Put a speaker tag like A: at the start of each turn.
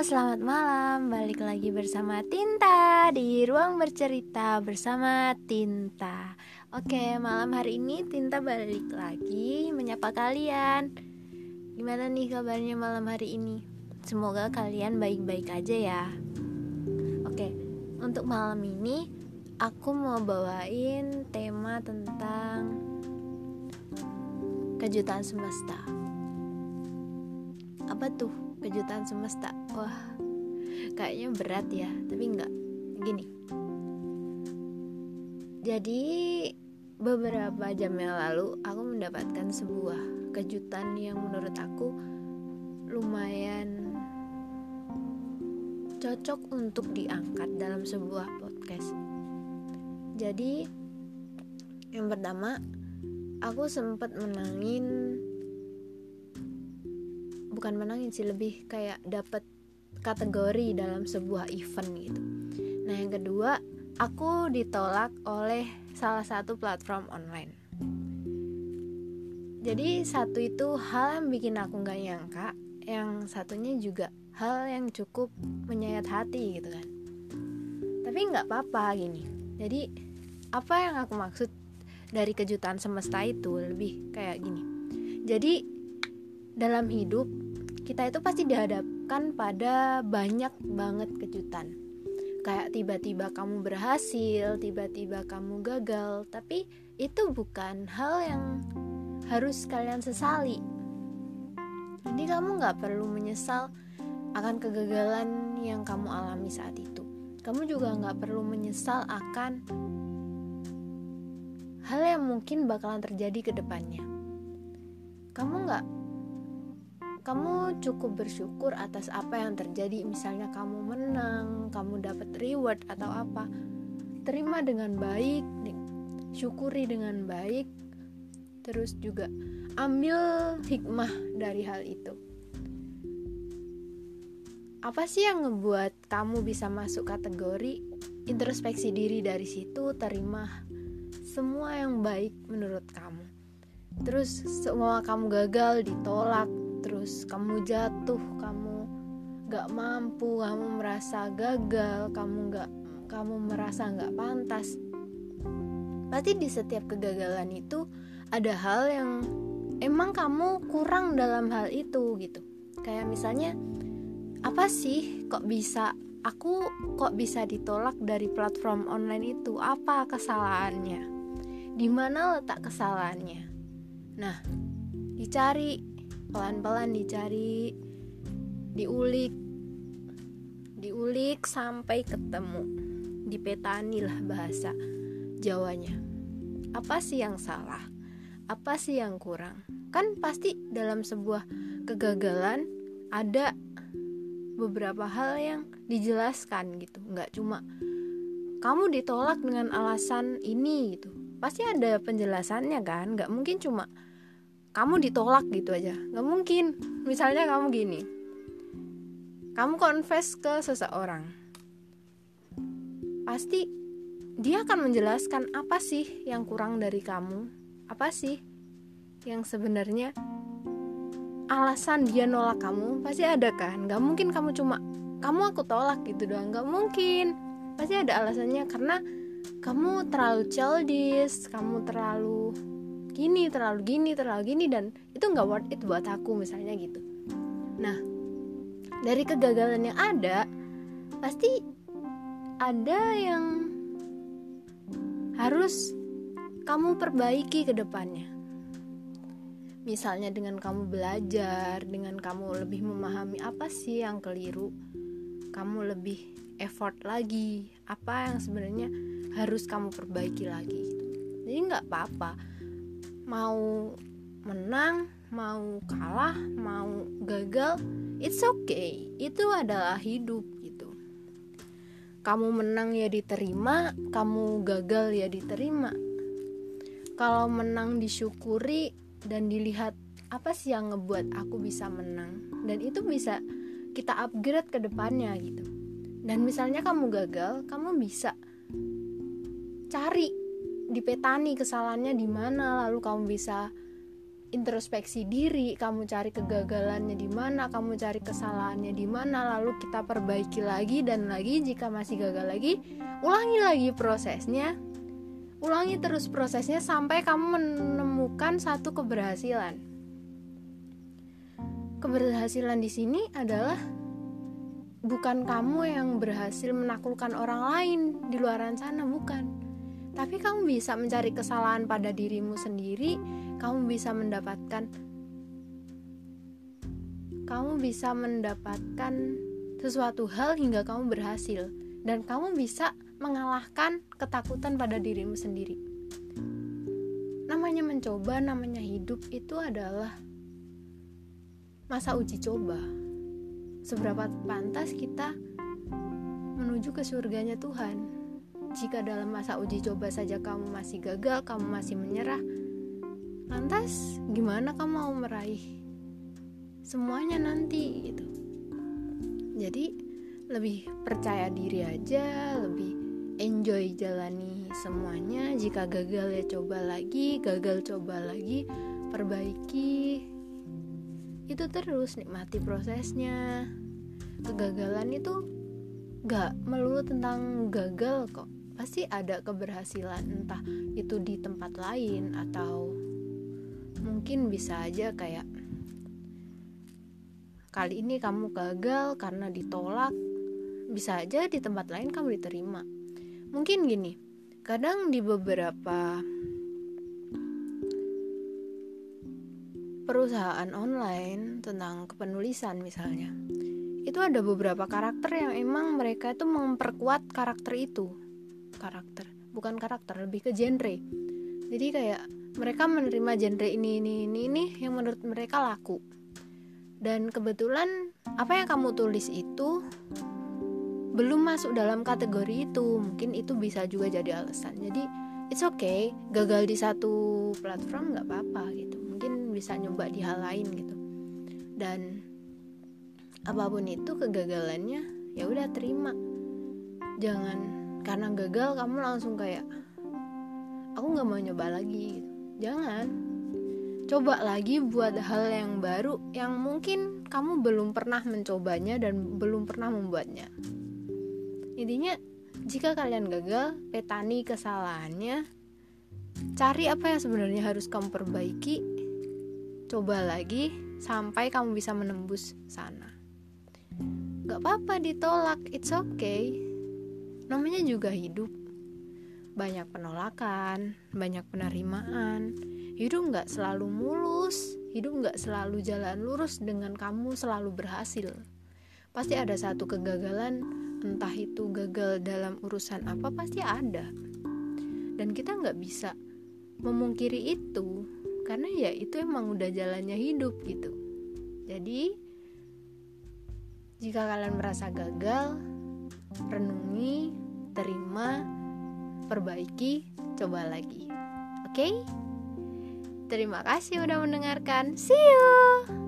A: selamat malam. Balik lagi bersama Tinta di ruang bercerita bersama Tinta. Oke, malam hari ini Tinta balik lagi menyapa kalian. Gimana nih kabarnya malam hari ini? Semoga kalian baik-baik aja ya. Oke, untuk malam ini aku mau bawain tema tentang kejutan semesta. Apa tuh? kejutan semesta wah kayaknya berat ya tapi enggak gini. Jadi beberapa jam yang lalu aku mendapatkan sebuah kejutan yang menurut aku lumayan cocok untuk diangkat dalam sebuah podcast. Jadi yang pertama aku sempat menangin bukan menangin sih lebih kayak dapat kategori dalam sebuah event gitu. Nah, yang kedua, aku ditolak oleh salah satu platform online. Jadi satu itu hal yang bikin aku nggak nyangka, yang satunya juga hal yang cukup menyayat hati gitu kan. Tapi nggak apa-apa gini. Jadi apa yang aku maksud dari kejutan semesta itu lebih kayak gini. Jadi dalam hidup kita itu pasti dihadapkan pada banyak banget kejutan kayak tiba-tiba kamu berhasil, tiba-tiba kamu gagal, tapi itu bukan hal yang harus kalian sesali. Jadi kamu nggak perlu menyesal akan kegagalan yang kamu alami saat itu. Kamu juga nggak perlu menyesal akan hal yang mungkin bakalan terjadi ke depannya. Kamu nggak kamu cukup bersyukur atas apa yang terjadi. Misalnya kamu menang kamu dapat reward atau apa. Terima dengan baik syukuri dengan baik. Terus juga ambil hikmah dari hal itu. Apa sih yang ngebuat kamu bisa masuk kategori introspeksi diri dari situ terima semua yang baik menurut kamu? Terus semua kamu gagal ditolak terus kamu jatuh kamu gak mampu kamu merasa gagal kamu gak kamu merasa gak pantas. Pasti di setiap kegagalan itu ada hal yang emang kamu kurang dalam hal itu gitu. Kayak misalnya apa sih kok bisa? Aku kok bisa ditolak dari platform online itu? Apa kesalahannya? Di mana letak kesalahannya? Nah dicari pelan-pelan dicari diulik diulik sampai ketemu dipetani lah bahasa Jawanya. Apa sih yang salah? Apa sih yang kurang? Kan pasti dalam sebuah kegagalan ada beberapa hal yang dijelaskan gitu. Nggak cuma kamu ditolak dengan alasan ini gitu. Pasti ada penjelasannya kan? Nggak mungkin cuma kamu ditolak gitu aja. Nggak mungkin. Misalnya kamu gini. Kamu confess ke seseorang. Pasti dia akan menjelaskan apa sih yang kurang dari kamu? Apa sih yang sebenarnya alasan dia nolak kamu? Pasti ada kan? Nggak mungkin kamu cuma kamu aku tolak gitu doang. Nggak mungkin. Pasti ada alasannya karena kamu terlalu childish kamu terlalu gini terlalu gini terlalu gini dan itu nggak worth it buat aku misalnya gitu. Nah dari kegagalan yang ada pasti ada yang harus kamu perbaiki ke depannya. Misalnya dengan kamu belajar dengan kamu lebih memahami apa sih yang keliru kamu lebih effort lagi apa yang sebenarnya harus kamu perbaiki lagi. Jadi nggak apa-apa mau menang, mau kalah, mau gagal, it's okay. Itu adalah hidup gitu. Kamu menang ya diterima, kamu gagal ya diterima. Kalau menang disyukuri dan dilihat apa sih yang ngebuat aku bisa menang dan itu bisa kita upgrade ke depannya gitu. Dan misalnya kamu gagal, kamu bisa cari dipetani kesalahannya di mana lalu kamu bisa introspeksi diri, kamu cari kegagalannya di mana, kamu cari kesalahannya di mana, lalu kita perbaiki lagi dan lagi jika masih gagal lagi, ulangi lagi prosesnya. Ulangi terus prosesnya sampai kamu menemukan satu keberhasilan. Keberhasilan di sini adalah bukan kamu yang berhasil menaklukkan orang lain di luar sana, bukan tapi kamu bisa mencari kesalahan pada dirimu sendiri kamu bisa mendapatkan kamu bisa mendapatkan sesuatu hal hingga kamu berhasil. Dan kamu bisa mengalahkan ketakutan pada dirimu sendiri. Namanya mencoba namanya hidup itu adalah masa uji coba. Seberapa pantas kita menuju ke surganya Tuhan jika dalam masa uji coba saja kamu masih gagal, kamu masih menyerah, lantas gimana kamu mau meraih semuanya nanti gitu. Jadi lebih percaya diri aja, lebih enjoy jalani semuanya. Jika gagal ya coba lagi, gagal coba lagi, perbaiki. Itu terus nikmati prosesnya. Kegagalan itu gak melulu tentang gagal kok pasti ada keberhasilan entah itu di tempat lain atau mungkin bisa aja kayak kali ini kamu gagal karena ditolak bisa aja di tempat lain kamu diterima. Mungkin gini kadang di beberapa perusahaan online tentang kepenulisan misalnya itu ada beberapa karakter yang emang mereka itu memperkuat karakter itu karakter bukan karakter lebih ke genre. Jadi kayak mereka menerima genre ini ini ini ini yang menurut mereka laku. Dan kebetulan apa yang kamu tulis itu belum masuk dalam kategori itu. Mungkin itu bisa juga jadi alasan. Jadi it's okay gagal di satu platform nggak apa-apa gitu. Mungkin bisa nyoba di hal lain gitu. Dan apa pun itu kegagalannya ya udah terima. Jangan karena gagal kamu langsung kayak aku nggak mau nyoba lagi jangan. Coba lagi buat hal yang baru yang mungkin kamu belum pernah mencobanya dan belum pernah membuatnya. Intinya jika kalian gagal petani kesalahannya cari apa yang sebenarnya harus kamu perbaiki coba lagi sampai kamu bisa menembus sana. Gak apa-apa ditolak it's okay namanya juga hidup. Banyak penolakan banyak penerimaan. Hidup nggak selalu mulus hidup nggak selalu jalan lurus dengan kamu selalu berhasil. Pasti ada satu kegagalan entah itu gagal dalam urusan apa pasti ada. Dan kita nggak bisa memungkiri itu karena ya itu emang udah jalannya hidup gitu. Jadi jika kalian merasa gagal renungi, terima, perbaiki, coba lagi. Oke? Okay? Terima kasih udah mendengarkan. See you.